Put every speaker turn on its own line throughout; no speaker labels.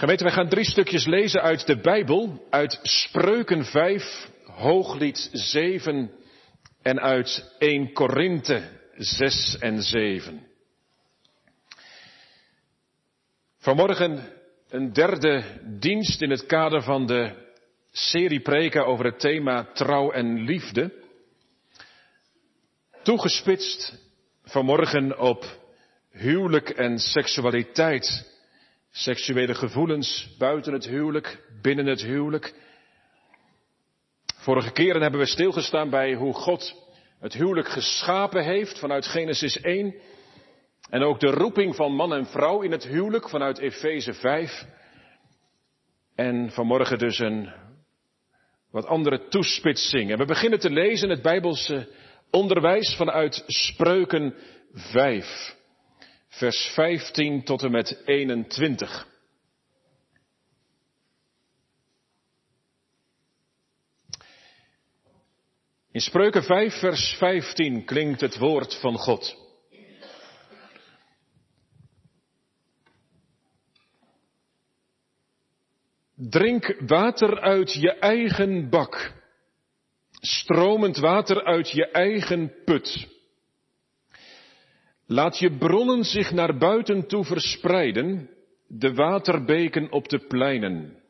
Gemeente, wij gaan drie stukjes lezen uit de Bijbel, uit Spreuken 5, Hooglied 7 en uit 1 Korinthe 6 en 7. Vanmorgen een derde dienst in het kader van de serie preken over het thema trouw en liefde. Toegespitst vanmorgen op huwelijk en seksualiteit. Seksuele gevoelens buiten het huwelijk, binnen het huwelijk. Vorige keren hebben we stilgestaan bij hoe God het huwelijk geschapen heeft vanuit Genesis 1. En ook de roeping van man en vrouw in het huwelijk vanuit Efeze 5. En vanmorgen dus een wat andere toespitsing. En we beginnen te lezen het Bijbelse onderwijs vanuit Spreuken 5 vers 15 tot en met 21. In Spreuken 5, vers 15 klinkt het woord van God. Drink water uit je eigen bak, stromend water uit je eigen put. Laat je bronnen zich naar buiten toe verspreiden, de waterbeken op de pleinen.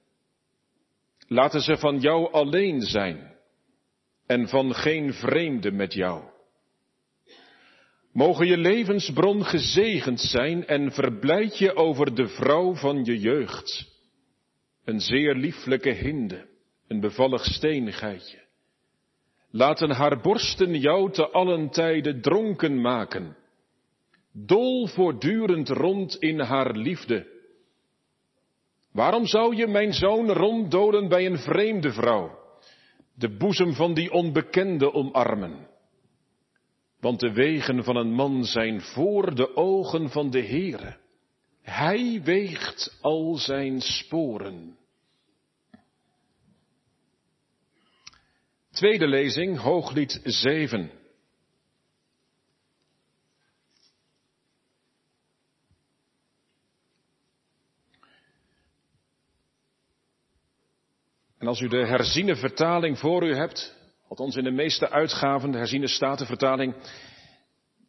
Laten ze van jou alleen zijn en van geen vreemde met jou. Mogen je levensbron gezegend zijn en verblijd je over de vrouw van je jeugd. Een zeer lieflijke hinde, een bevallig steengeitje. Laten haar borsten jou te allen tijden dronken maken dol voortdurend rond in haar liefde. Waarom zou je mijn zoon ronddolen bij een vreemde vrouw, de boezem van die onbekende omarmen? Want de wegen van een man zijn voor de ogen van de Heere. Hij weegt al zijn sporen. Tweede lezing, Hooglied 7. Als u de herziene vertaling voor u hebt, althans in de meeste uitgaven, de herziene statenvertaling,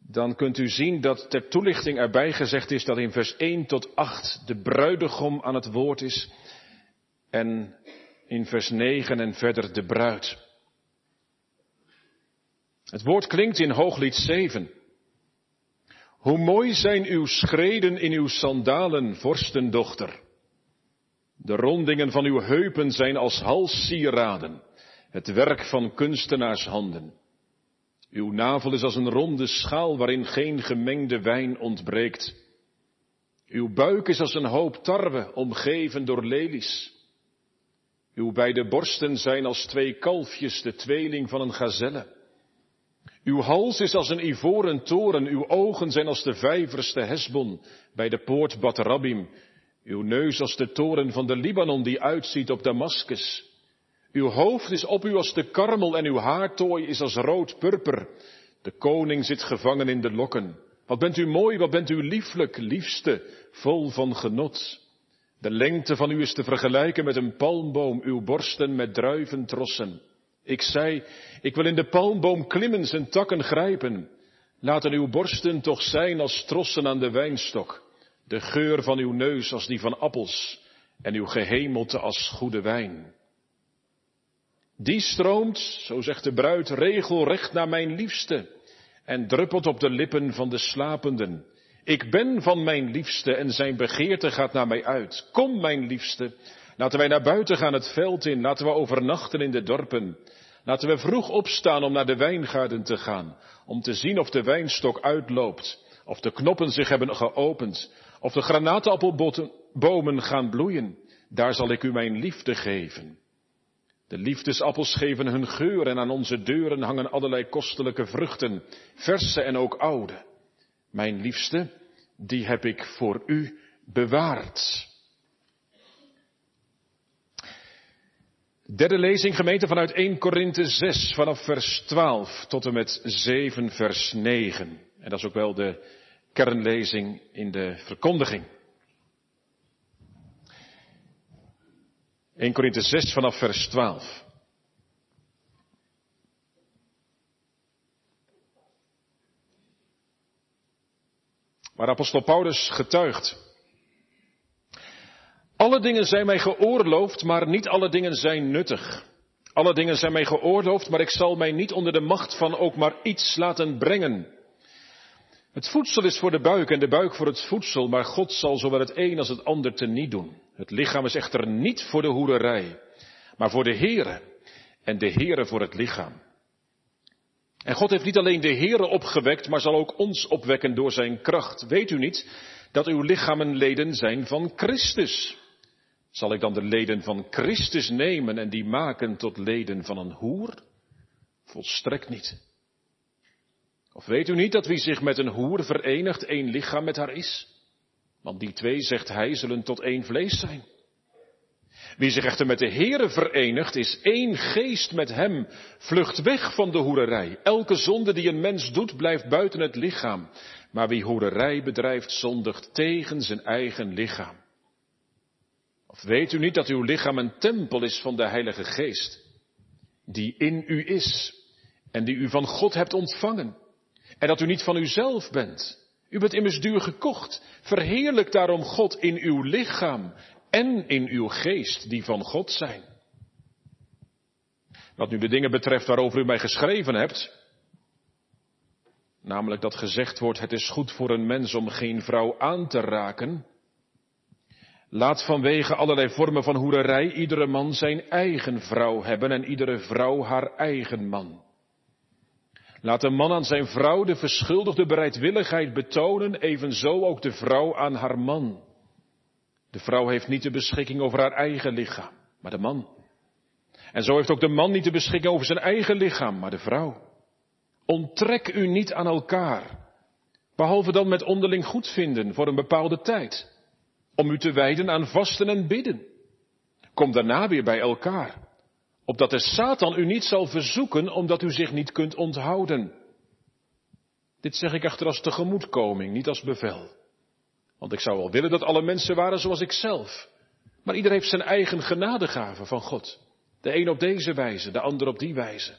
dan kunt u zien dat ter toelichting erbij gezegd is dat in vers 1 tot 8 de bruidegom aan het woord is en in vers 9 en verder de bruid. Het woord klinkt in Hooglied 7. Hoe mooi zijn uw schreden in uw sandalen, vorstendochter. De rondingen van uw heupen zijn als halssieraden, het werk van kunstenaarshanden. Uw navel is als een ronde schaal waarin geen gemengde wijn ontbreekt. Uw buik is als een hoop tarwe, omgeven door lelies. Uw beide borsten zijn als twee kalfjes, de tweeling van een gazelle. Uw hals is als een ivoren toren, uw ogen zijn als de vijverste Hesbon bij de poort Batrabim. Uw neus als de toren van de Libanon die uitziet op Damaskus. Uw hoofd is op u als de karmel en uw haartooi is als rood purper. De koning zit gevangen in de lokken. Wat bent u mooi, wat bent u lieflijk, liefste, vol van genot. De lengte van u is te vergelijken met een palmboom, uw borsten met druiventrossen. Ik zei, ik wil in de palmboom klimmen, zijn takken grijpen. Laten uw borsten toch zijn als trossen aan de wijnstok de geur van uw neus als die van appels en uw gehemelte als goede wijn. Die stroomt, zo zegt de bruid, regelrecht naar mijn liefste en druppelt op de lippen van de slapenden. Ik ben van mijn liefste en zijn begeerte gaat naar mij uit. Kom, mijn liefste, laten wij naar buiten gaan het veld in, laten we overnachten in de dorpen. Laten we vroeg opstaan om naar de wijngaarden te gaan, om te zien of de wijnstok uitloopt, of de knoppen zich hebben geopend, of de granaatappelbomen gaan bloeien, daar zal ik u mijn liefde geven. De liefdesappels geven hun geur en aan onze deuren hangen allerlei kostelijke vruchten, verse en ook oude. Mijn liefste, die heb ik voor u bewaard. Derde lezing gemeente vanuit 1 Korinthe 6 vanaf vers 12 tot en met 7 vers 9. En dat is ook wel de kernlezing in de verkondiging. 1 Korinthe 6 vanaf vers 12. Waar apostel Paulus getuigt. Alle dingen zijn mij geoorloofd, maar niet alle dingen zijn nuttig. Alle dingen zijn mij geoorloofd, maar ik zal mij niet onder de macht van ook maar iets laten brengen. Het voedsel is voor de buik en de buik voor het voedsel, maar God zal zowel het een als het ander teniet doen. Het lichaam is echter niet voor de hoererij, maar voor de Heere en de Heere voor het lichaam. En God heeft niet alleen de Heere opgewekt, maar zal ook ons opwekken door zijn kracht. Weet u niet dat uw lichamen leden zijn van Christus? Zal ik dan de leden van Christus nemen en die maken tot leden van een hoer? Volstrekt niet. Of weet u niet dat wie zich met een hoer verenigt, één lichaam met haar is? Want die twee, zegt hij, zullen tot één vlees zijn. Wie zich echter met de Heere verenigt, is één geest met hem, vlucht weg van de hoererij. Elke zonde die een mens doet, blijft buiten het lichaam. Maar wie hoererij bedrijft, zondigt tegen zijn eigen lichaam. Of weet u niet dat uw lichaam een tempel is van de Heilige Geest, die in u is en die u van God hebt ontvangen, en dat u niet van uzelf bent. U bent immers duur gekocht. Verheerlijk daarom God in uw lichaam en in uw geest die van God zijn. Wat nu de dingen betreft waarover u mij geschreven hebt, namelijk dat gezegd wordt, het is goed voor een mens om geen vrouw aan te raken, laat vanwege allerlei vormen van hoererij iedere man zijn eigen vrouw hebben en iedere vrouw haar eigen man. Laat een man aan zijn vrouw de verschuldigde bereidwilligheid betonen, evenzo ook de vrouw aan haar man. De vrouw heeft niet de beschikking over haar eigen lichaam, maar de man. En zo heeft ook de man niet de beschikking over zijn eigen lichaam, maar de vrouw. Onttrek u niet aan elkaar, behalve dan met onderling goedvinden voor een bepaalde tijd, om u te wijden aan vasten en bidden. Kom daarna weer bij elkaar, opdat de Satan u niet zal verzoeken omdat u zich niet kunt onthouden. Dit zeg ik echter als tegemoetkoming, niet als bevel. Want ik zou wel willen dat alle mensen waren zoals ik zelf. Maar ieder heeft zijn eigen genadegave van God. De een op deze wijze, de ander op die wijze.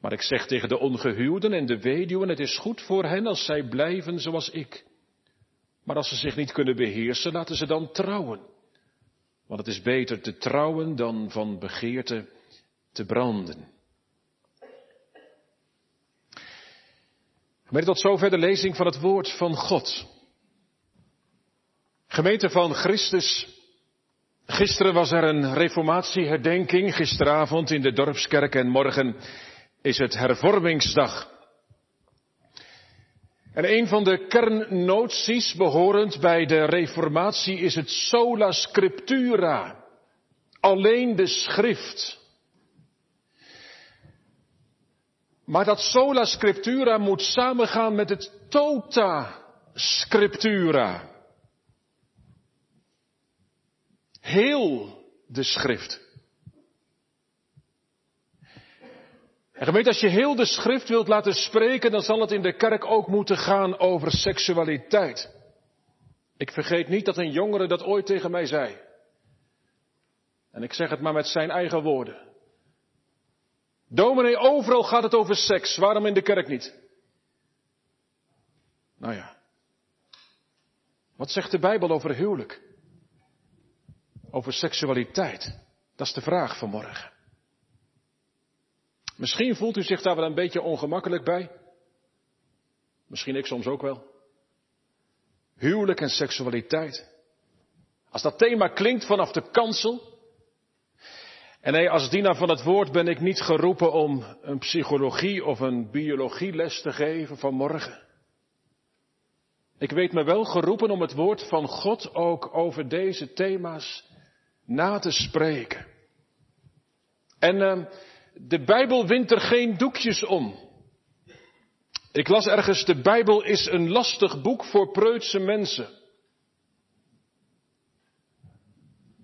Maar ik zeg tegen de ongehuwden en de weduwen, het is goed voor hen als zij blijven zoals ik. Maar als ze zich niet kunnen beheersen, laten ze dan trouwen. Want het is beter te trouwen dan van begeerte te branden. Gemeente, tot zover de lezing van het woord van God. Gemeente van Christus. Gisteren was er een reformatieherdenking, gisteravond in de dorpskerk en morgen is het hervormingsdag. En een van de kernnoties behorend bij de reformatie is het sola scriptura. Alleen de schrift. Maar dat sola scriptura moet samengaan met het tota scriptura. Heel de schrift. En gemeente, als je heel de schrift wilt laten spreken, dan zal het in de kerk ook moeten gaan over seksualiteit. Ik vergeet niet dat een jongere dat ooit tegen mij zei. En ik zeg het maar met zijn eigen woorden. Dominee, overal gaat het over seks, waarom in de kerk niet? Nou ja. Wat zegt de Bijbel over huwelijk? over seksualiteit? Dat is de vraag van morgen. Misschien voelt u zich daar wel een beetje ongemakkelijk bij. Misschien ik soms ook wel. Huwelijk en seksualiteit. Als dat thema klinkt vanaf de kansel. En nee, als dienaar van het woord ben ik niet geroepen om een psychologie of een biologieles te geven vanmorgen. Ik weet me wel geroepen om het woord van God ook over deze thema's na te spreken. En uh, de Bijbel wint er geen doekjes om. Ik las ergens, de Bijbel is een lastig boek voor preutse mensen.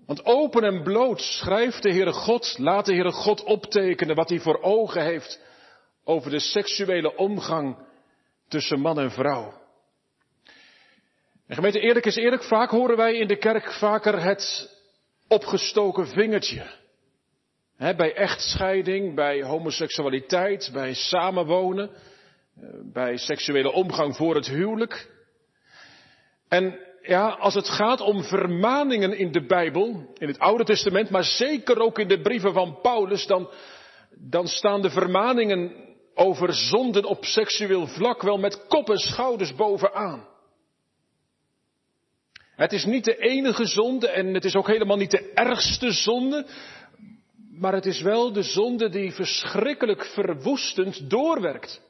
Want open en bloot schrijft de Heere God, laat de Heere God optekenen wat hij voor ogen heeft over de seksuele omgang tussen man en vrouw. En gemeente, eerlijk is eerlijk, vaak horen wij in de kerk vaker het opgestoken vingertje. Bij echtscheiding, bij homoseksualiteit, bij samenwonen, eh, bij seksuele omgang voor het huwelijk. En ja, als het gaat om vermaningen in de Bijbel, in het Oude Testament, maar zeker ook in de brieven van Paulus, dan, dan staan de vermaningen over zonden op seksueel vlak wel met kop en schouders bovenaan. Het is niet de enige zonde en het is ook helemaal niet de ergste zonde, maar het is wel de zonde die verschrikkelijk verwoestend doorwerkt.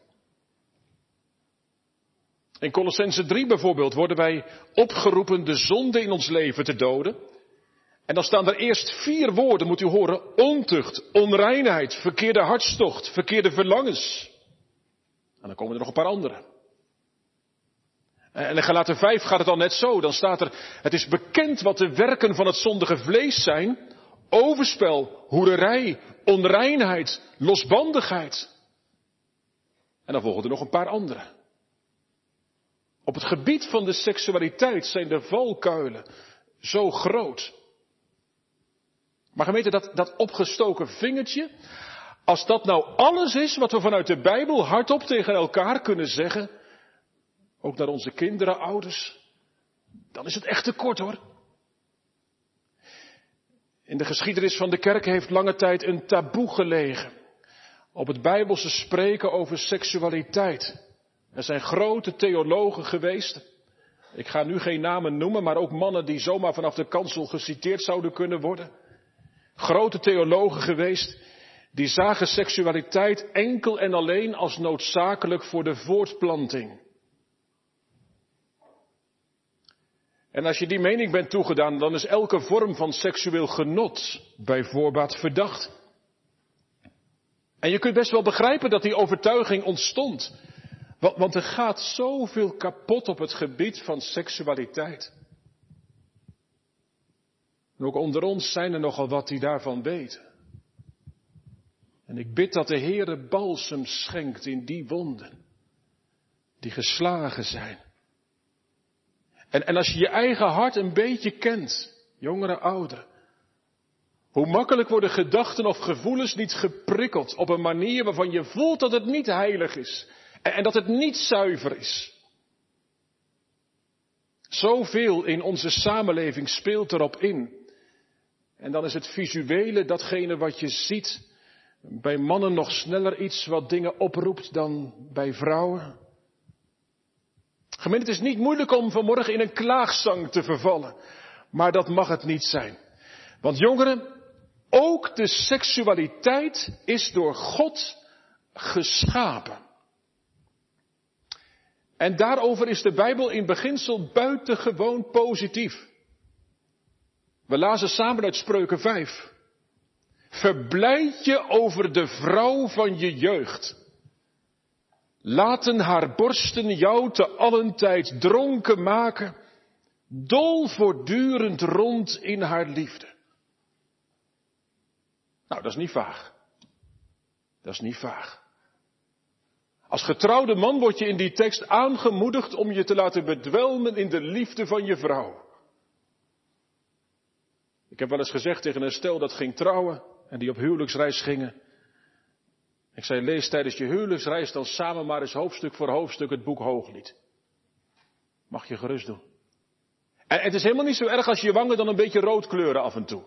In Colossense 3 bijvoorbeeld worden wij opgeroepen de zonde in ons leven te doden. En dan staan er eerst vier woorden, moet u horen. Ontucht, onreinheid, verkeerde hartstocht, verkeerde verlangens. En dan komen er nog een paar andere. En in Galaten 5 gaat het al net zo. Dan staat er, het is bekend wat de werken van het zondige vlees zijn. Overspel, hoererij, onreinheid, losbandigheid. En dan volgen er nog een paar andere. Op het gebied van de seksualiteit zijn de valkuilen zo groot. Maar gemeente, dat, dat opgestoken vingertje, als dat nou alles is wat we vanuit de Bijbel hardop tegen elkaar kunnen zeggen, ook naar onze kinderen, ouders, dan is het echt te kort hoor. In de geschiedenis van de kerk heeft lange tijd een taboe gelegen op het Bijbelse spreken over seksualiteit. Er zijn grote theologen geweest. Ik ga nu geen namen noemen, maar ook mannen die zomaar vanaf de kansel geciteerd zouden kunnen worden. Grote theologen geweest die zagen seksualiteit enkel en alleen als noodzakelijk voor de voortplanting. En als je die mening bent toegedaan, dan is elke vorm van seksueel genot bij voorbaat verdacht. En je kunt best wel begrijpen dat die overtuiging ontstond. Want er gaat zoveel kapot op het gebied van seksualiteit. En ook onder ons zijn er nogal wat die daarvan weten. En ik bid dat de Heere balsem schenkt in die wonden, die geslagen zijn. En, en als je je eigen hart een beetje kent, jongeren, ouderen, hoe makkelijk worden gedachten of gevoelens niet geprikkeld op een manier waarvan je voelt dat het niet heilig is en dat het niet zuiver is. Zoveel in onze samenleving speelt erop in. En dan is het visuele datgene wat je ziet. Bij mannen nog sneller iets wat dingen oproept dan bij vrouwen. Gemeente, het is niet moeilijk om vanmorgen in een klaagzang te vervallen. Maar dat mag het niet zijn. Want jongeren, ook de seksualiteit is door God geschapen. En daarover is de Bijbel in beginsel buitengewoon positief. We lazen samen uit Spreuken 5. Verblijd je over de vrouw van je jeugd. Laten haar borsten jou te allen tijd dronken maken, dol voortdurend rond in haar liefde. Nou, dat is niet vaag. Dat is niet vaag. Als getrouwde man word je in die tekst aangemoedigd om je te laten bedwelmen in de liefde van je vrouw. Ik heb wel eens gezegd tegen een stel dat ging trouwen en die op huwelijksreis gingen. Ik zei, lees tijdens je huwelijksreis dan samen maar eens hoofdstuk voor hoofdstuk het boek Hooglied. Mag je gerust doen. En het is helemaal niet zo erg als je je wangen dan een beetje rood kleuren af en toe.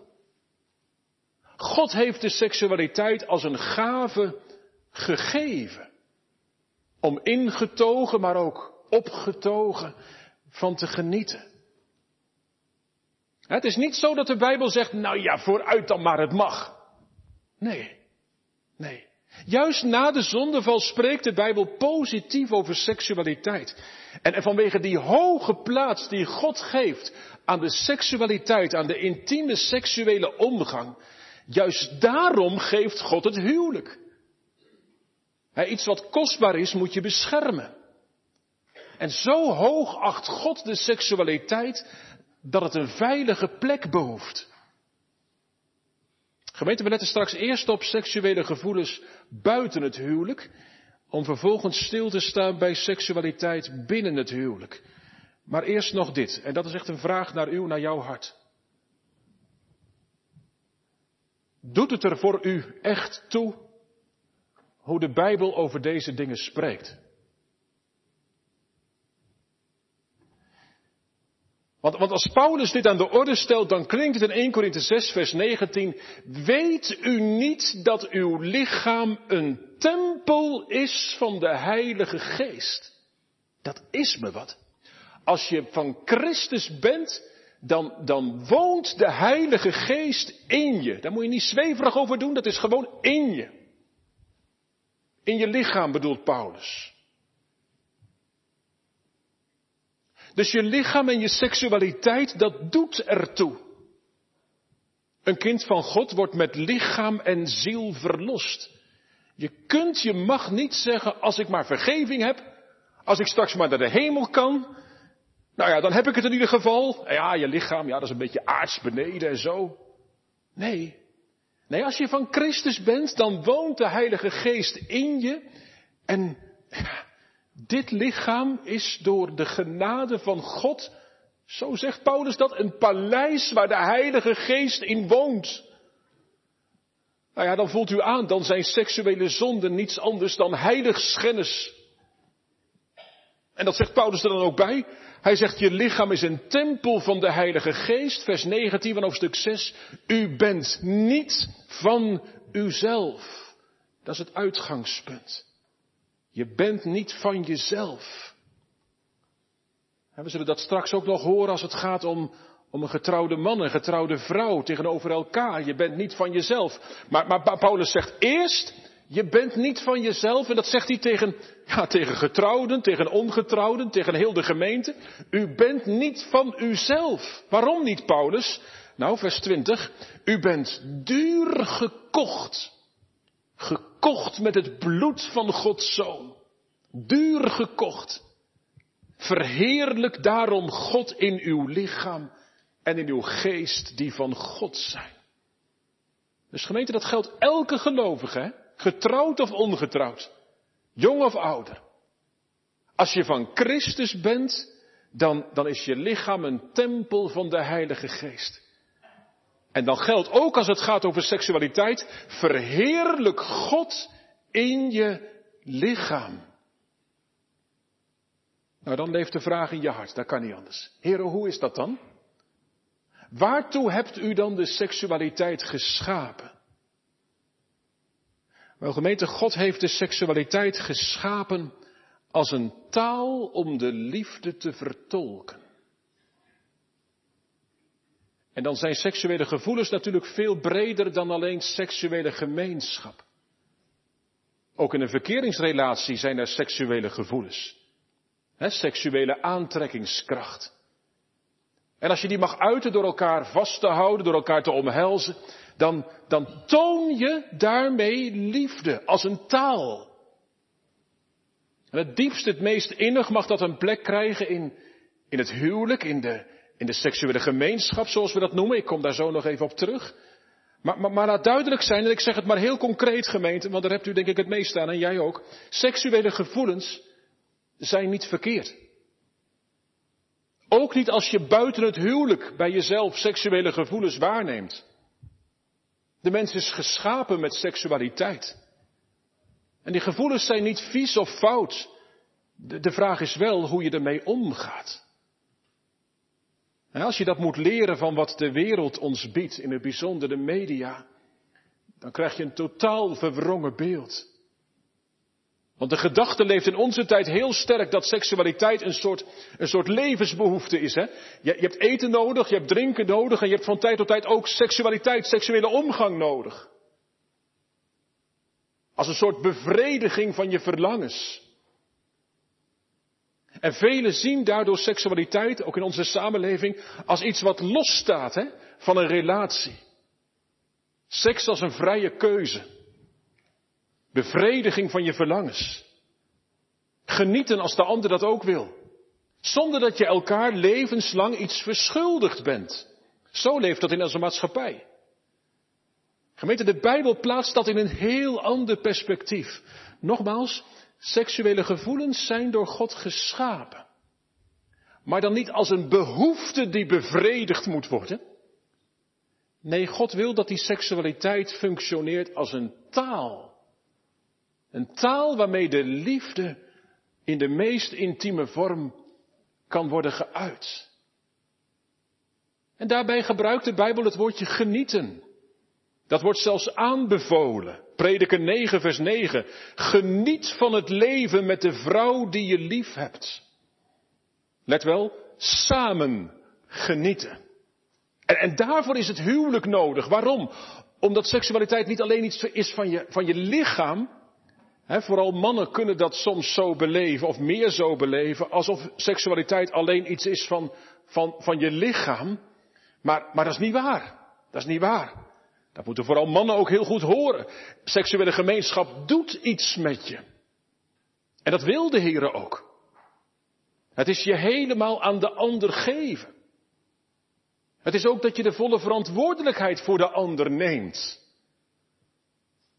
God heeft de seksualiteit als een gave gegeven. Om ingetogen, maar ook opgetogen van te genieten. Het is niet zo dat de Bijbel zegt, nou ja, vooruit dan maar, het mag. Nee, nee. Juist na de zondeval spreekt de Bijbel positief over seksualiteit. En vanwege die hoge plaats die God geeft aan de seksualiteit, aan de intieme seksuele omgang, juist daarom geeft God het huwelijk iets wat kostbaar is, moet je beschermen. En zo hoog acht God de seksualiteit dat het een veilige plek behoeft. Gemeente, we letten straks eerst op seksuele gevoelens buiten het huwelijk, om vervolgens stil te staan bij seksualiteit binnen het huwelijk. Maar eerst nog dit, en dat is echt een vraag naar u, naar jouw hart. Doet het er voor u echt toe hoe de Bijbel over deze dingen spreekt? Want, want, als Paulus dit aan de orde stelt, dan klinkt het in 1 Korinthe 6, vers 19. Weet u niet dat uw lichaam een tempel is van de Heilige Geest? Dat is me wat. Als je van Christus bent, dan, dan woont de Heilige Geest in je. Daar moet je niet zweverig over doen, dat is gewoon in je. In je lichaam bedoelt Paulus. Dus je lichaam en je seksualiteit, dat doet ertoe. Een kind van God wordt met lichaam en ziel verlost. Je kunt, je mag niet zeggen, als ik maar vergeving heb, als ik straks maar naar de hemel kan, nou ja, dan heb ik het in ieder geval. Ja, je lichaam, ja, dat is een beetje aards beneden en zo. Nee. Nee, als je van Christus bent, dan woont de Heilige Geest in je. En dit lichaam is door de genade van God, zo zegt Paulus dat, een paleis waar de Heilige Geest in woont. Nou ja, dan voelt u aan, dan zijn seksuele zonden niets anders dan heiligschennis. En dat zegt Paulus er dan ook bij. Hij zegt, je lichaam is een tempel van de Heilige Geest, vers 19 van hoofdstuk 6. U bent niet van uzelf. Dat is het uitgangspunt. Je bent niet van jezelf. we zullen dat straks ook nog horen als het gaat om, om een getrouwde man, een getrouwde vrouw tegenover elkaar. Je bent niet van jezelf. Maar, maar Paulus zegt eerst, je bent niet van jezelf. En dat zegt hij tegen, ja, tegen getrouwden, tegen ongetrouwden, tegen heel de gemeente. U bent niet van uzelf. Waarom niet, Paulus? Nou, vers 20. U bent duur gekocht. Gekocht met het bloed van Gods zoon. Duur gekocht. Verheerlijk daarom God in uw lichaam en in uw geest die van God zijn. Dus gemeente, dat geldt elke gelovige, hè? getrouwd of ongetrouwd, jong of ouder. Als je van Christus bent, dan, dan is je lichaam een tempel van de Heilige Geest. En dan geldt ook als het gaat over seksualiteit, verheerlijk God in je lichaam. Nou, dan leeft de vraag in je hart, dat kan niet anders. Heren, hoe is dat dan? Waartoe hebt u dan de seksualiteit geschapen? Wel gemeente, God heeft de seksualiteit geschapen als een taal om de liefde te vertolken. En dan zijn seksuele gevoelens natuurlijk veel breder dan alleen seksuele gemeenschap. Ook in een verkeringsrelatie zijn er seksuele gevoelens. Seksuele aantrekkingskracht. En als je die mag uiten door elkaar vast te houden, door elkaar te omhelzen, dan, dan toon je daarmee liefde als een taal. En het diepst, het meest innig mag dat een plek krijgen in, in het huwelijk, in de, in de seksuele gemeenschap, zoals we dat noemen. Ik kom daar zo nog even op terug. Maar, maar, maar laat duidelijk zijn, en ik zeg het maar heel concreet gemeente, want daar hebt u denk ik het meest aan en jij ook. Seksuele gevoelens zijn niet verkeerd. Ook niet als je buiten het huwelijk bij jezelf seksuele gevoelens waarneemt. De mens is geschapen met seksualiteit. En die gevoelens zijn niet vies of fout. De, de vraag is wel hoe je ermee omgaat. En als je dat moet leren van wat de wereld ons biedt, in het bijzonder de media, dan krijg je een totaal verwrongen beeld. Want de gedachte leeft in onze tijd heel sterk dat seksualiteit een soort, een soort levensbehoefte is. Hè? Je, je hebt eten nodig, je hebt drinken nodig en je hebt van tijd tot tijd ook seksualiteit, seksuele omgang nodig. Als een soort bevrediging van je verlangens. En velen zien daardoor seksualiteit, ook in onze samenleving, als iets wat losstaat hè, van een relatie. Seks als een vrije keuze. Bevrediging van je verlangens. Genieten als de ander dat ook wil. Zonder dat je elkaar levenslang iets verschuldigd bent. Zo leeft dat in onze maatschappij. Gemeente, de Bijbel plaatst dat in een heel ander perspectief. Nogmaals, seksuele gevoelens zijn door God geschapen. Maar dan niet als een behoefte die bevredigd moet worden. Nee, God wil dat die seksualiteit functioneert als een taal. Een taal waarmee de liefde in de meest intieme vorm kan worden geuit. En daarbij gebruikt de Bijbel het woordje genieten. Dat wordt zelfs aanbevolen. Prediker 9, vers 9. Geniet van het leven met de vrouw die je lief hebt. Let wel, samen genieten. En, en daarvoor is het huwelijk nodig. Waarom? Omdat seksualiteit niet alleen iets is van je, van je lichaam. Vooral mannen kunnen dat soms zo beleven, of meer zo beleven, alsof seksualiteit alleen iets is van, van, van je lichaam. Maar, maar dat is niet waar. Dat is niet waar. Dat moeten vooral mannen ook heel goed horen. Seksuele gemeenschap doet iets met je. En dat wil de Heer ook. Het is je helemaal aan de ander geven. Het is ook dat je de volle verantwoordelijkheid voor de ander neemt.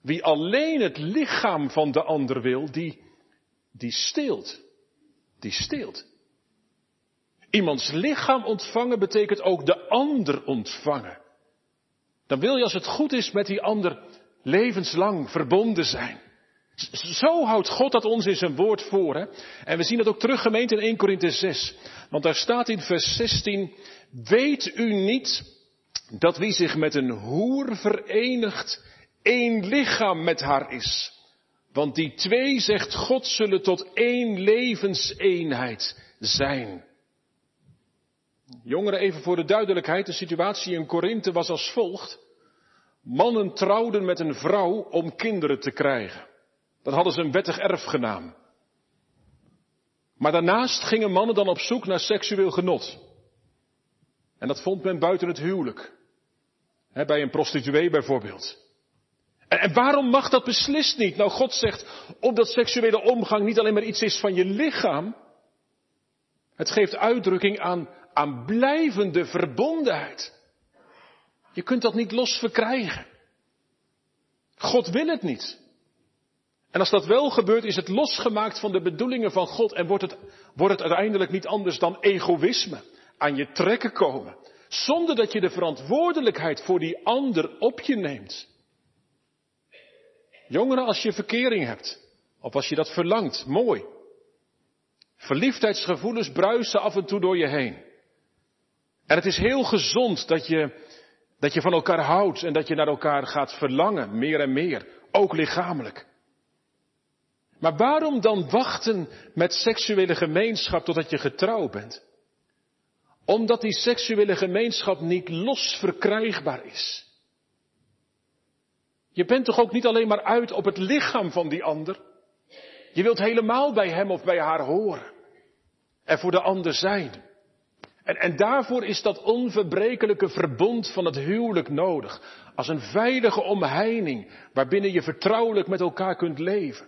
Wie alleen het lichaam van de ander wil, die, die steelt. Die steelt. Iemands lichaam ontvangen betekent ook de ander ontvangen. Dan wil je als het goed is met die ander levenslang verbonden zijn. Zo houdt God dat ons in zijn woord voor. Hè? En we zien dat ook terug gemeend in 1 Korinthe 6. Want daar staat in vers 16, weet u niet dat wie zich met een hoer verenigt, één lichaam met haar is. Want die twee, zegt God, zullen tot één levenseenheid zijn. Jongeren, even voor de duidelijkheid, de situatie in Korinthe was als volgt. Mannen trouwden met een vrouw om kinderen te krijgen. Dat hadden ze een wettig erfgenaam. Maar daarnaast gingen mannen dan op zoek naar seksueel genot. En dat vond men buiten het huwelijk. bij een prostituee bijvoorbeeld. En, en waarom mag dat beslist niet? Nou, God zegt, omdat seksuele omgang niet alleen maar iets is van je lichaam. Het geeft uitdrukking aan, aan blijvende verbondenheid. Je kunt dat niet los verkrijgen. God wil het niet. En als dat wel gebeurt, is het losgemaakt van de bedoelingen van God en wordt het, wordt het uiteindelijk niet anders dan egoïsme. Aan je trekken komen. Zonder dat je de verantwoordelijkheid voor die ander op je neemt. Jongeren, als je verkering hebt, of als je dat verlangt, mooi. Verliefdheidsgevoelens bruisen af en toe door je heen. En het is heel gezond dat je, dat je van elkaar houdt en dat je naar elkaar gaat verlangen, meer en meer, ook lichamelijk. Maar waarom dan wachten met seksuele gemeenschap totdat je getrouwd bent? Omdat die seksuele gemeenschap niet los verkrijgbaar is. Je bent toch ook niet alleen maar uit op het lichaam van die ander? Je wilt helemaal bij hem of bij haar horen. En voor de ander zijn. En, en daarvoor is dat onverbrekelijke verbond van het huwelijk nodig. Als een veilige omheining waarbinnen je vertrouwelijk met elkaar kunt leven.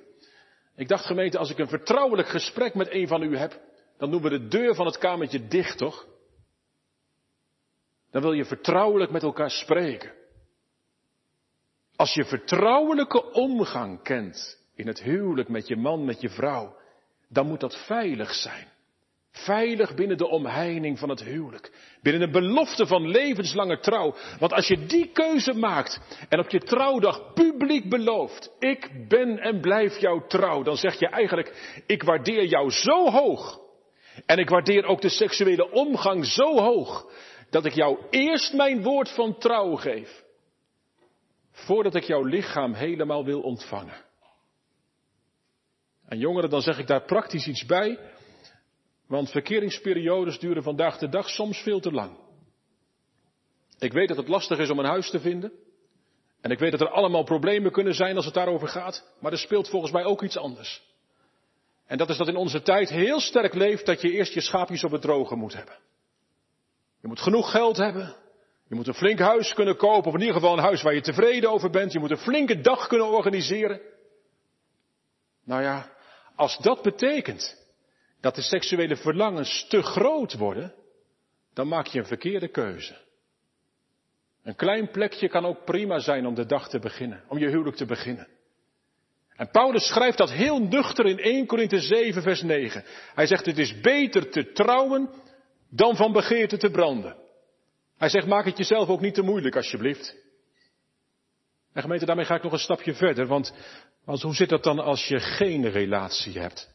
Ik dacht gemeente, als ik een vertrouwelijk gesprek met een van u heb, dan doen we de deur van het kamertje dicht, toch? Dan wil je vertrouwelijk met elkaar spreken. Als je vertrouwelijke omgang kent in het huwelijk met je man, met je vrouw, dan moet dat veilig zijn. Veilig binnen de omheining van het huwelijk. Binnen een belofte van levenslange trouw. Want als je die keuze maakt en op je trouwdag publiek belooft, ik ben en blijf jou trouw, dan zeg je eigenlijk, ik waardeer jou zo hoog. En ik waardeer ook de seksuele omgang zo hoog, dat ik jou eerst mijn woord van trouw geef. Voordat ik jouw lichaam helemaal wil ontvangen. En jongeren, dan zeg ik daar praktisch iets bij. Want verkeringsperiodes duren vandaag de dag soms veel te lang. Ik weet dat het lastig is om een huis te vinden. En ik weet dat er allemaal problemen kunnen zijn als het daarover gaat. Maar er speelt volgens mij ook iets anders. En dat is dat in onze tijd heel sterk leeft dat je eerst je schaapjes op het droge moet hebben. Je moet genoeg geld hebben. Je moet een flink huis kunnen kopen, of in ieder geval een huis waar je tevreden over bent. Je moet een flinke dag kunnen organiseren. Nou ja, als dat betekent dat de seksuele verlangens te groot worden, dan maak je een verkeerde keuze. Een klein plekje kan ook prima zijn om de dag te beginnen, om je huwelijk te beginnen. En Paulus schrijft dat heel nuchter in 1 Korinthe 7 vers 9. Hij zegt het is beter te trouwen dan van begeerte te branden. Hij zegt, maak het jezelf ook niet te moeilijk, alsjeblieft. En gemeente, daarmee ga ik nog een stapje verder, want, want hoe zit dat dan als je geen relatie hebt?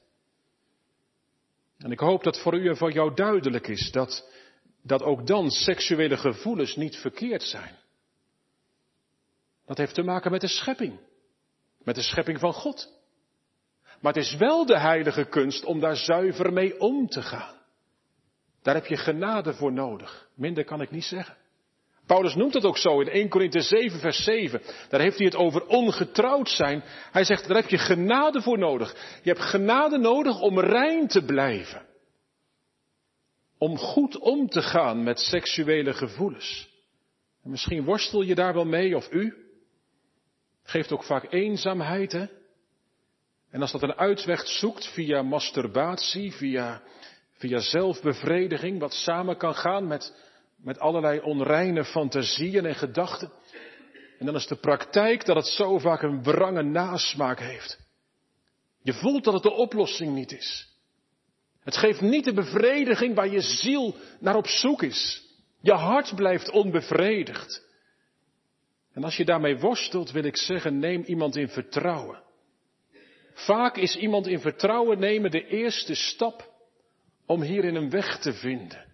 En ik hoop dat voor u en voor jou duidelijk is dat, dat ook dan seksuele gevoelens niet verkeerd zijn. Dat heeft te maken met de schepping. Met de schepping van God. Maar het is wel de heilige kunst om daar zuiver mee om te gaan. Daar heb je genade voor nodig. Minder kan ik niet zeggen. Paulus noemt het ook zo in 1 Korinthe 7 vers 7. Daar heeft hij het over ongetrouwd zijn. Hij zegt, daar heb je genade voor nodig. Je hebt genade nodig om rein te blijven. Om goed om te gaan met seksuele gevoelens. En misschien worstel je daar wel mee, of u. Geeft ook vaak eenzaamheid, hè? En als dat een uitweg zoekt via masturbatie, via, via zelfbevrediging, wat samen kan gaan met, met allerlei onreine fantasieën en gedachten. En dan is de praktijk dat het zo vaak een wrange nasmaak heeft. Je voelt dat het de oplossing niet is. Het geeft niet de bevrediging waar je ziel naar op zoek is. Je hart blijft onbevredigd. En als je daarmee worstelt, wil ik zeggen, neem iemand in vertrouwen. Vaak is iemand in vertrouwen nemen de eerste stap om hierin een weg te vinden.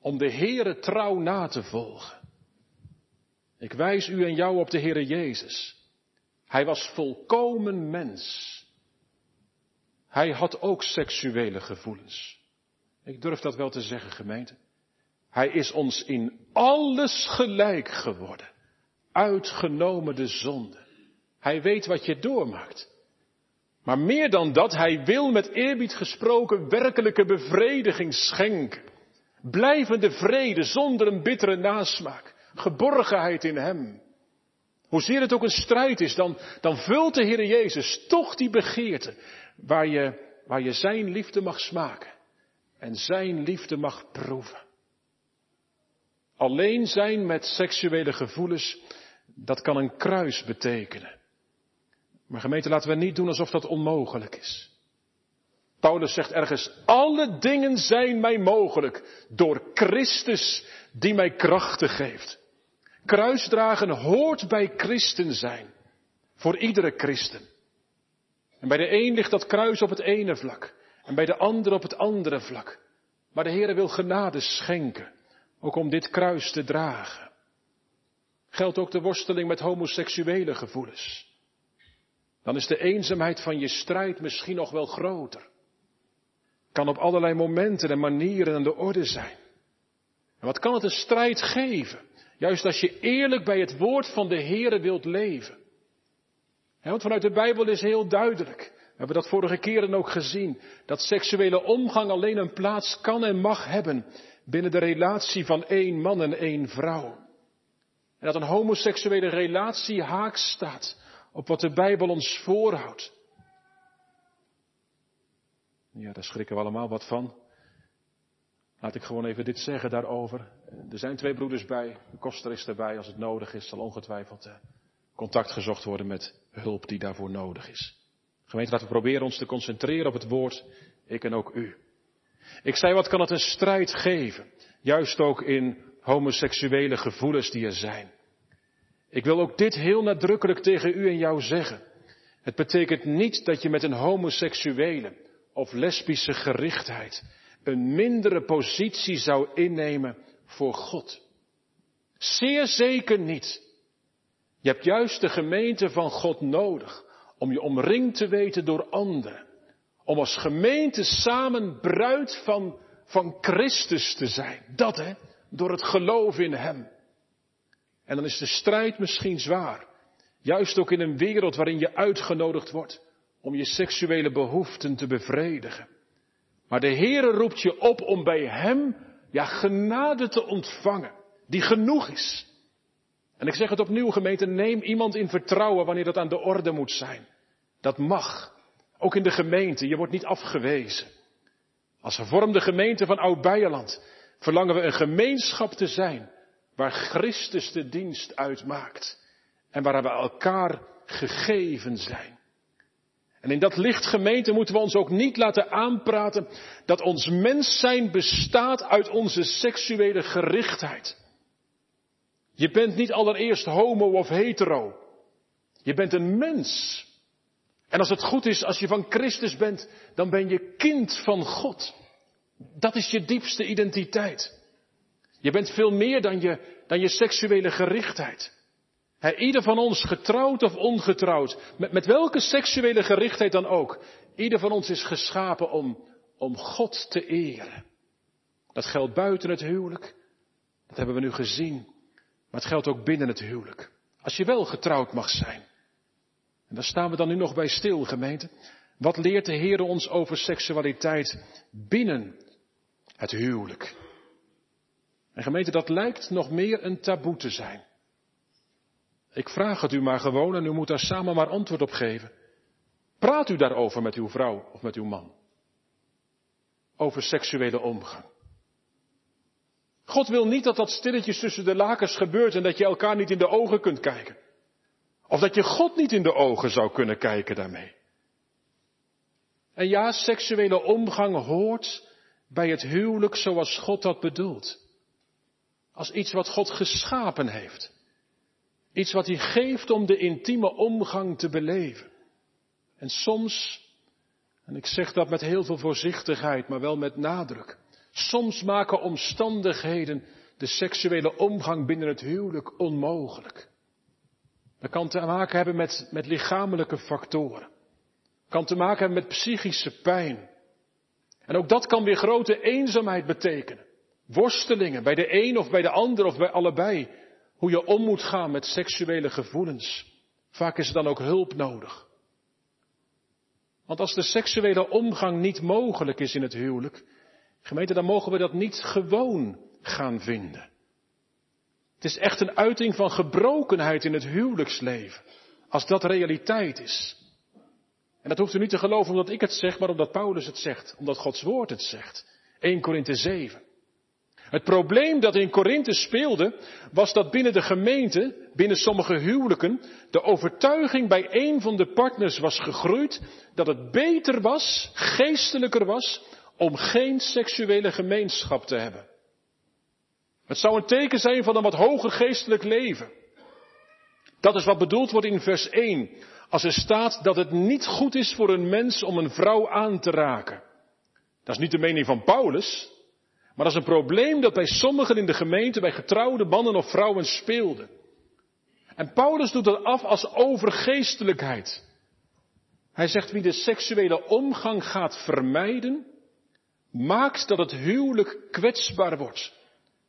Om de Heere trouw na te volgen. Ik wijs u en jou op de Heere Jezus. Hij was volkomen mens. Hij had ook seksuele gevoelens. Ik durf dat wel te zeggen, gemeente. Hij is ons in alles gelijk geworden. Uitgenomen de zonde. Hij weet wat je doormaakt. Maar meer dan dat, hij wil met eerbied gesproken werkelijke bevrediging schenken. Blijvende vrede zonder een bittere nasmaak. Geborgenheid in hem. Hoezeer het ook een strijd is, dan, dan vult de Heer Jezus toch die begeerte waar je, waar je zijn liefde mag smaken en zijn liefde mag proeven. Alleen zijn met seksuele gevoelens, dat kan een kruis betekenen. Maar gemeente, laten we niet doen alsof dat onmogelijk is. Paulus zegt ergens, alle dingen zijn mij mogelijk door Christus die mij krachten geeft. Kruisdragen hoort bij christen zijn. Voor iedere christen. En bij de een ligt dat kruis op het ene vlak. En bij de ander op het andere vlak. Maar de Heer wil genade schenken. Ook om dit kruis te dragen. Geldt ook de worsteling met homoseksuele gevoelens. Dan is de eenzaamheid van je strijd misschien nog wel groter. Kan op allerlei momenten en manieren aan de orde zijn. En wat kan het een strijd geven? Juist als je eerlijk bij het woord van de Heere wilt leven. want vanuit de Bijbel is heel duidelijk. We hebben dat vorige keren ook gezien. Dat seksuele omgang alleen een plaats kan en mag hebben binnen de relatie van één man en één vrouw. En dat een homoseksuele relatie haaks staat op wat de Bijbel ons voorhoudt. Ja, daar schrikken we allemaal wat van. Laat ik gewoon even dit zeggen daarover. Er zijn twee broeders bij, de koster is erbij. Als het nodig is, zal ongetwijfeld eh, contact gezocht worden met hulp die daarvoor nodig is. Gemeente, laten we proberen ons te concentreren op het woord, ik en ook u. Ik zei, wat kan het een strijd geven? Juist ook in homoseksuele gevoelens die er zijn. Ik wil ook dit heel nadrukkelijk tegen u en jou zeggen. Het betekent niet dat je met een homoseksuele of lesbische gerichtheid een mindere positie zou innemen voor God. Zeer zeker niet. Je hebt juist de gemeente van God nodig om je omringd te weten door anderen. Om als gemeente samen bruid van, van Christus te zijn. Dat hè, door het geloof in Hem. En dan is de strijd misschien zwaar. Juist ook in een wereld waarin je uitgenodigd wordt om je seksuele behoeften te bevredigen. Maar de Heere roept je op om bij Hem, ja, genade te ontvangen, die genoeg is. En ik zeg het opnieuw, gemeente, neem iemand in vertrouwen wanneer dat aan de orde moet zijn. Dat mag. Ook in de gemeente, je wordt niet afgewezen. Als gevormde gemeente van Oud-Beierland verlangen we een gemeenschap te zijn waar Christus de dienst uitmaakt en waar we elkaar gegeven zijn. En in dat licht gemeente moeten we ons ook niet laten aanpraten dat ons mens zijn bestaat uit onze seksuele gerichtheid. Je bent niet allereerst homo of hetero. Je bent een mens. En als het goed is, als je van Christus bent, dan ben je kind van God. Dat is je diepste identiteit. Je bent veel meer dan je, dan je seksuele gerichtheid. He, ieder van ons, getrouwd of ongetrouwd, met, met welke seksuele gerichtheid dan ook, ieder van ons is geschapen om, om God te eren. Dat geldt buiten het huwelijk, dat hebben we nu gezien, maar het geldt ook binnen het huwelijk. Als je wel getrouwd mag zijn. En daar staan we dan nu nog bij stil, gemeente. Wat leert de Heer ons over seksualiteit binnen het huwelijk? En gemeente, dat lijkt nog meer een taboe te zijn. Ik vraag het u maar gewoon en u moet daar samen maar antwoord op geven. Praat u daarover met uw vrouw of met uw man? Over seksuele omgang. God wil niet dat dat stilletjes tussen de lakens gebeurt en dat je elkaar niet in de ogen kunt kijken. Of dat je God niet in de ogen zou kunnen kijken daarmee. En ja, seksuele omgang hoort bij het huwelijk zoals God dat bedoelt. Als iets wat God geschapen heeft. Iets wat hij geeft om de intieme omgang te beleven. En soms, en ik zeg dat met heel veel voorzichtigheid, maar wel met nadruk. Soms maken omstandigheden de seksuele omgang binnen het huwelijk onmogelijk. Dat kan te maken hebben met, met lichamelijke factoren. Kan te maken hebben met psychische pijn. En ook dat kan weer grote eenzaamheid betekenen. Worstelingen bij de een of bij de ander of bij allebei. Hoe je om moet gaan met seksuele gevoelens. Vaak is er dan ook hulp nodig. Want als de seksuele omgang niet mogelijk is in het huwelijk, gemeente, dan mogen we dat niet gewoon gaan vinden. Het is echt een uiting van gebrokenheid in het huwelijksleven. Als dat realiteit is. En dat hoeft u niet te geloven omdat ik het zeg, maar omdat Paulus het zegt. Omdat Gods woord het zegt. 1 Korinthe 7. Het probleem dat in Korinthe speelde, was dat binnen de gemeente, binnen sommige huwelijken, de overtuiging bij een van de partners was gegroeid dat het beter was, geestelijker was, om geen seksuele gemeenschap te hebben. Het zou een teken zijn van een wat hoger geestelijk leven. Dat is wat bedoeld wordt in vers 1, als er staat dat het niet goed is voor een mens om een vrouw aan te raken. Dat is niet de mening van Paulus, maar dat is een probleem dat bij sommigen in de gemeente, bij getrouwde mannen of vrouwen speelde. En Paulus doet dat af als overgeestelijkheid. Hij zegt wie de seksuele omgang gaat vermijden, maakt dat het huwelijk kwetsbaar wordt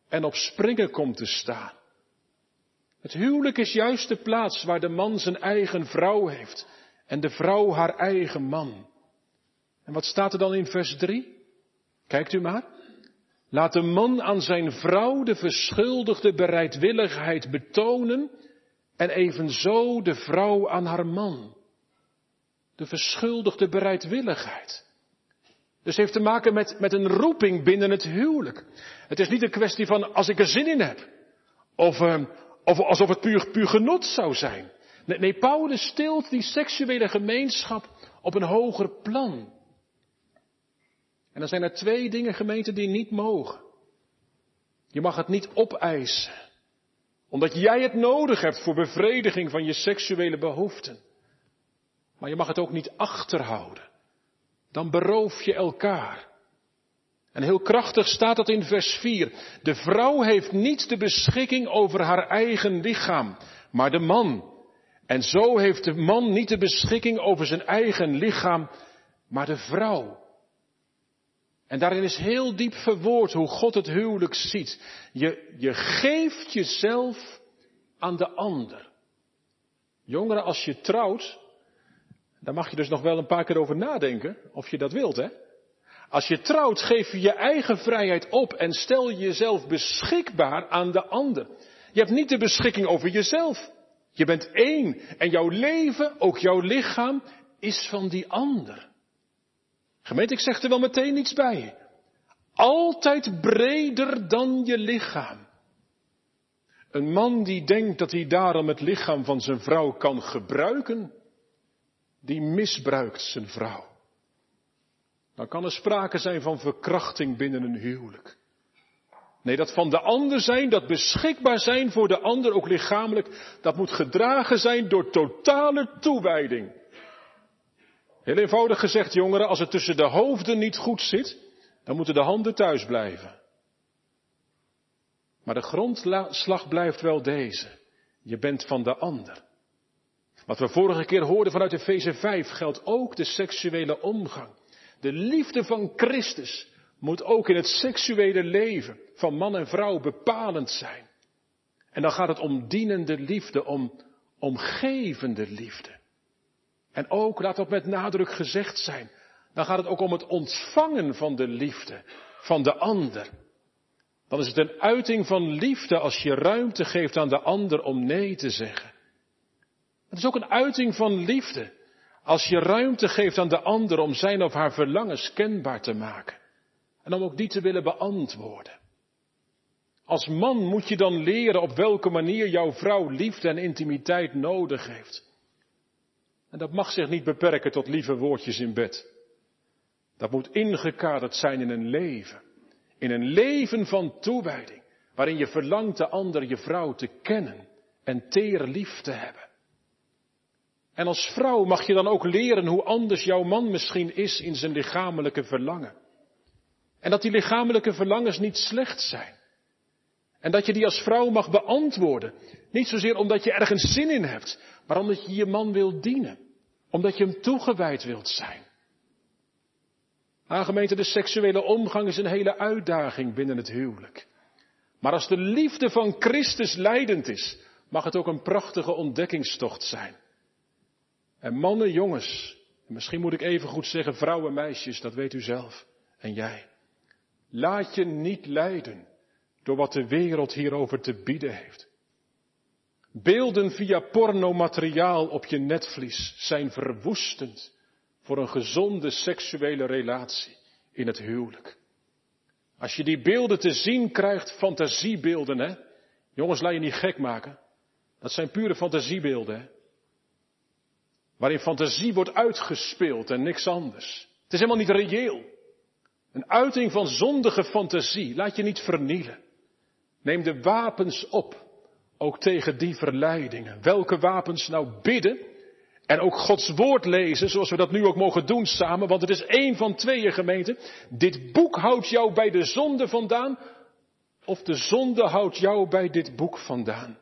en op springen komt te staan. Het huwelijk is juist de plaats waar de man zijn eigen vrouw heeft en de vrouw haar eigen man. En wat staat er dan in vers 3? Kijkt u maar. Laat de man aan zijn vrouw de verschuldigde bereidwilligheid betonen en evenzo de vrouw aan haar man. De verschuldigde bereidwilligheid. Dus heeft te maken met, met een roeping binnen het huwelijk. Het is niet een kwestie van als ik er zin in heb. Of, uh, of alsof het puur, puur genot zou zijn. Nee, nee, Paulus stilt die seksuele gemeenschap op een hoger plan. En dan zijn er twee dingen gemeenten die niet mogen. Je mag het niet opeisen. Omdat jij het nodig hebt voor bevrediging van je seksuele behoeften. Maar je mag het ook niet achterhouden. Dan beroof je elkaar. En heel krachtig staat dat in vers 4. De vrouw heeft niet de beschikking over haar eigen lichaam, maar de man. En zo heeft de man niet de beschikking over zijn eigen lichaam, maar de vrouw. En daarin is heel diep verwoord hoe God het huwelijk ziet. Je, je geeft jezelf aan de ander. Jongeren, als je trouwt, dan mag je dus nog wel een paar keer over nadenken of je dat wilt, hè? Als je trouwt, geef je je eigen vrijheid op en stel jezelf beschikbaar aan de ander. Je hebt niet de beschikking over jezelf. Je bent één en jouw leven, ook jouw lichaam, is van die ander. Gemeente, ik zeg er wel meteen iets bij. Altijd breder dan je lichaam. Een man die denkt dat hij daarom het lichaam van zijn vrouw kan gebruiken, die misbruikt zijn vrouw. Dan kan er sprake zijn van verkrachting binnen een huwelijk. Nee, dat van de ander zijn, dat beschikbaar zijn voor de ander, ook lichamelijk, dat moet gedragen zijn door totale toewijding. Heel eenvoudig gezegd, jongeren, als het tussen de hoofden niet goed zit, dan moeten de handen thuis blijven. Maar de grondslag blijft wel deze. Je bent van de ander. Wat we vorige keer hoorden vanuit Efeze 5 geldt ook de seksuele omgang. De liefde van Christus moet ook in het seksuele leven van man en vrouw bepalend zijn. En dan gaat het om dienende liefde, om omgevende liefde. En ook, laat dat met nadruk gezegd zijn, dan gaat het ook om het ontvangen van de liefde van de ander. Dan is het een uiting van liefde als je ruimte geeft aan de ander om nee te zeggen. Het is ook een uiting van liefde als je ruimte geeft aan de ander om zijn of haar verlangens kenbaar te maken. En om ook die te willen beantwoorden. Als man moet je dan leren op welke manier jouw vrouw liefde en intimiteit nodig heeft. En dat mag zich niet beperken tot lieve woordjes in bed. Dat moet ingekaderd zijn in een leven. In een leven van toewijding. Waarin je verlangt de ander, je vrouw, te kennen en teer lief te hebben. En als vrouw mag je dan ook leren hoe anders jouw man misschien is in zijn lichamelijke verlangen. En dat die lichamelijke verlangens niet slecht zijn. En dat je die als vrouw mag beantwoorden. Niet zozeer omdat je ergens zin in hebt, maar omdat je je man wilt dienen. Omdat je hem toegewijd wilt zijn. Aangemeente, de seksuele omgang is een hele uitdaging binnen het huwelijk. Maar als de liefde van Christus leidend is, mag het ook een prachtige ontdekkingstocht zijn. En mannen, jongens, en misschien moet ik even goed zeggen vrouwen, meisjes, dat weet u zelf. En jij. Laat je niet leiden door wat de wereld hierover te bieden heeft. Beelden via pornomateriaal op je netvlies zijn verwoestend voor een gezonde seksuele relatie in het huwelijk. Als je die beelden te zien krijgt, fantasiebeelden, hè? Jongens, laat je niet gek maken. Dat zijn pure fantasiebeelden, hè? Waarin fantasie wordt uitgespeeld en niks anders. Het is helemaal niet reëel. Een uiting van zondige fantasie. Laat je niet vernielen. Neem de wapens op. Ook tegen die verleidingen. Welke wapens nou bidden. En ook Gods woord lezen, zoals we dat nu ook mogen doen samen. Want het is één van tweeën gemeenten. Dit boek houdt jou bij de zonde vandaan. Of de zonde houdt jou bij dit boek vandaan.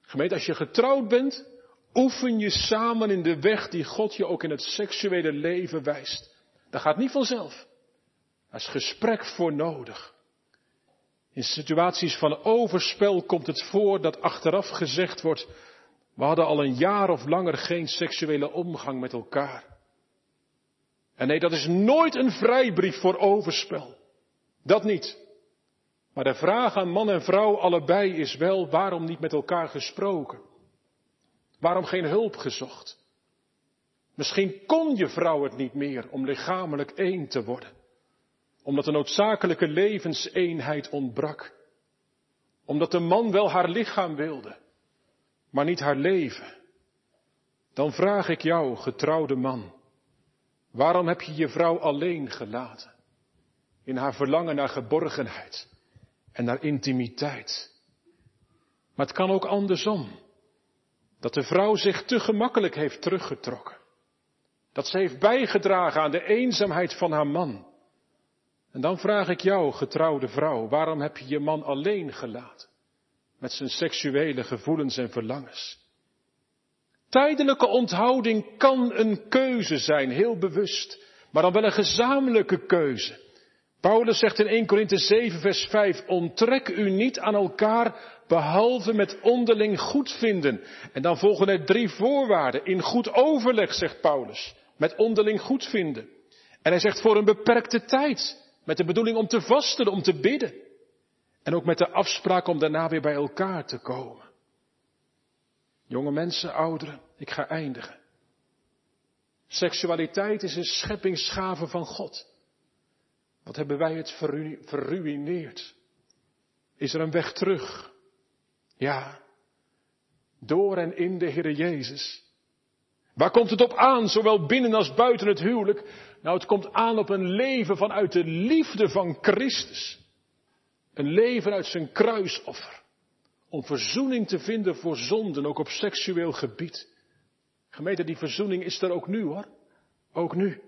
Gemeente, als je getrouwd bent, oefen je samen in de weg die God je ook in het seksuele leven wijst. Dat gaat niet vanzelf. Daar is gesprek voor nodig. In situaties van overspel komt het voor dat achteraf gezegd wordt, we hadden al een jaar of langer geen seksuele omgang met elkaar. En nee, dat is nooit een vrijbrief voor overspel. Dat niet. Maar de vraag aan man en vrouw allebei is wel, waarom niet met elkaar gesproken? Waarom geen hulp gezocht? Misschien kon je vrouw het niet meer om lichamelijk één te worden, omdat de noodzakelijke levenseenheid ontbrak, omdat de man wel haar lichaam wilde, maar niet haar leven. Dan vraag ik jou, getrouwde man, waarom heb je je vrouw alleen gelaten? In haar verlangen naar geborgenheid en naar intimiteit. Maar het kan ook andersom. Dat de vrouw zich te gemakkelijk heeft teruggetrokken. Dat ze heeft bijgedragen aan de eenzaamheid van haar man. En dan vraag ik jou, getrouwde vrouw, waarom heb je je man alleen gelaten? Met zijn seksuele gevoelens en verlangens. Tijdelijke onthouding kan een keuze zijn, heel bewust, maar dan wel een gezamenlijke keuze. Paulus zegt in 1 Korinthe 7 vers 5, onttrek u niet aan elkaar behalve met onderling goedvinden. En dan volgen er drie voorwaarden. In goed overleg, zegt Paulus, met onderling goedvinden. En hij zegt voor een beperkte tijd, met de bedoeling om te vasten, om te bidden. En ook met de afspraak om daarna weer bij elkaar te komen. Jonge mensen, ouderen, ik ga eindigen. Seksualiteit is een scheppingsgave van God. Wat hebben wij het verruineerd? Is er een weg terug? Ja, door en in de Heer Jezus. Waar komt het op aan, zowel binnen als buiten het huwelijk? Nou, het komt aan op een leven vanuit de liefde van Christus. Een leven uit zijn kruisoffer. Om verzoening te vinden voor zonden, ook op seksueel gebied. Gemeente, die verzoening is er ook nu hoor. Ook nu.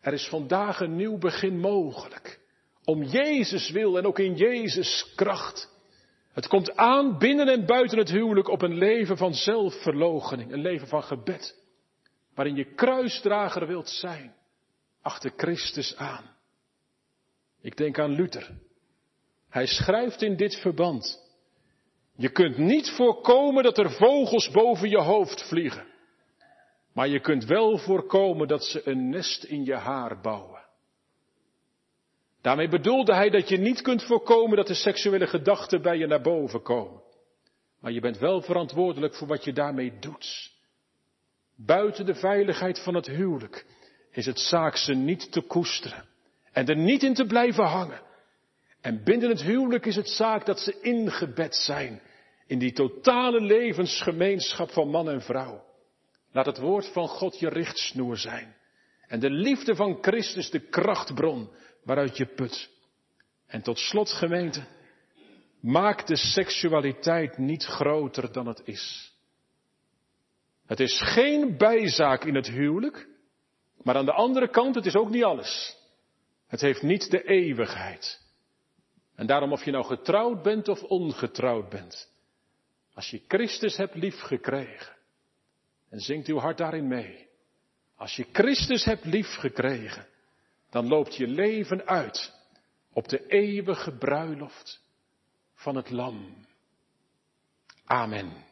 Er is vandaag een nieuw begin mogelijk. Om Jezus wil en ook in Jezus kracht. Het komt aan binnen en buiten het huwelijk op een leven van zelfverloochening, een leven van gebed. Waarin je kruisdrager wilt zijn, achter Christus aan. Ik denk aan Luther. Hij schrijft in dit verband. Je kunt niet voorkomen dat er vogels boven je hoofd vliegen. Maar je kunt wel voorkomen dat ze een nest in je haar bouwen. Daarmee bedoelde hij dat je niet kunt voorkomen dat de seksuele gedachten bij je naar boven komen. Maar je bent wel verantwoordelijk voor wat je daarmee doet. Buiten de veiligheid van het huwelijk is het zaak ze niet te koesteren en er niet in te blijven hangen. En binnen het huwelijk is het zaak dat ze ingebed zijn in die totale levensgemeenschap van man en vrouw. Laat het woord van God je richtsnoer zijn. En de liefde van Christus de krachtbron waaruit je put. En tot slot gemeente, maak de seksualiteit niet groter dan het is. Het is geen bijzaak in het huwelijk, maar aan de andere kant, het is ook niet alles. Het heeft niet de eeuwigheid. En daarom of je nou getrouwd bent of ongetrouwd bent, als je Christus hebt liefgekregen, en zingt uw hart daarin mee. Als je Christus hebt liefgekregen, dan loopt je leven uit op de eeuwige bruiloft van het Lam. Amen.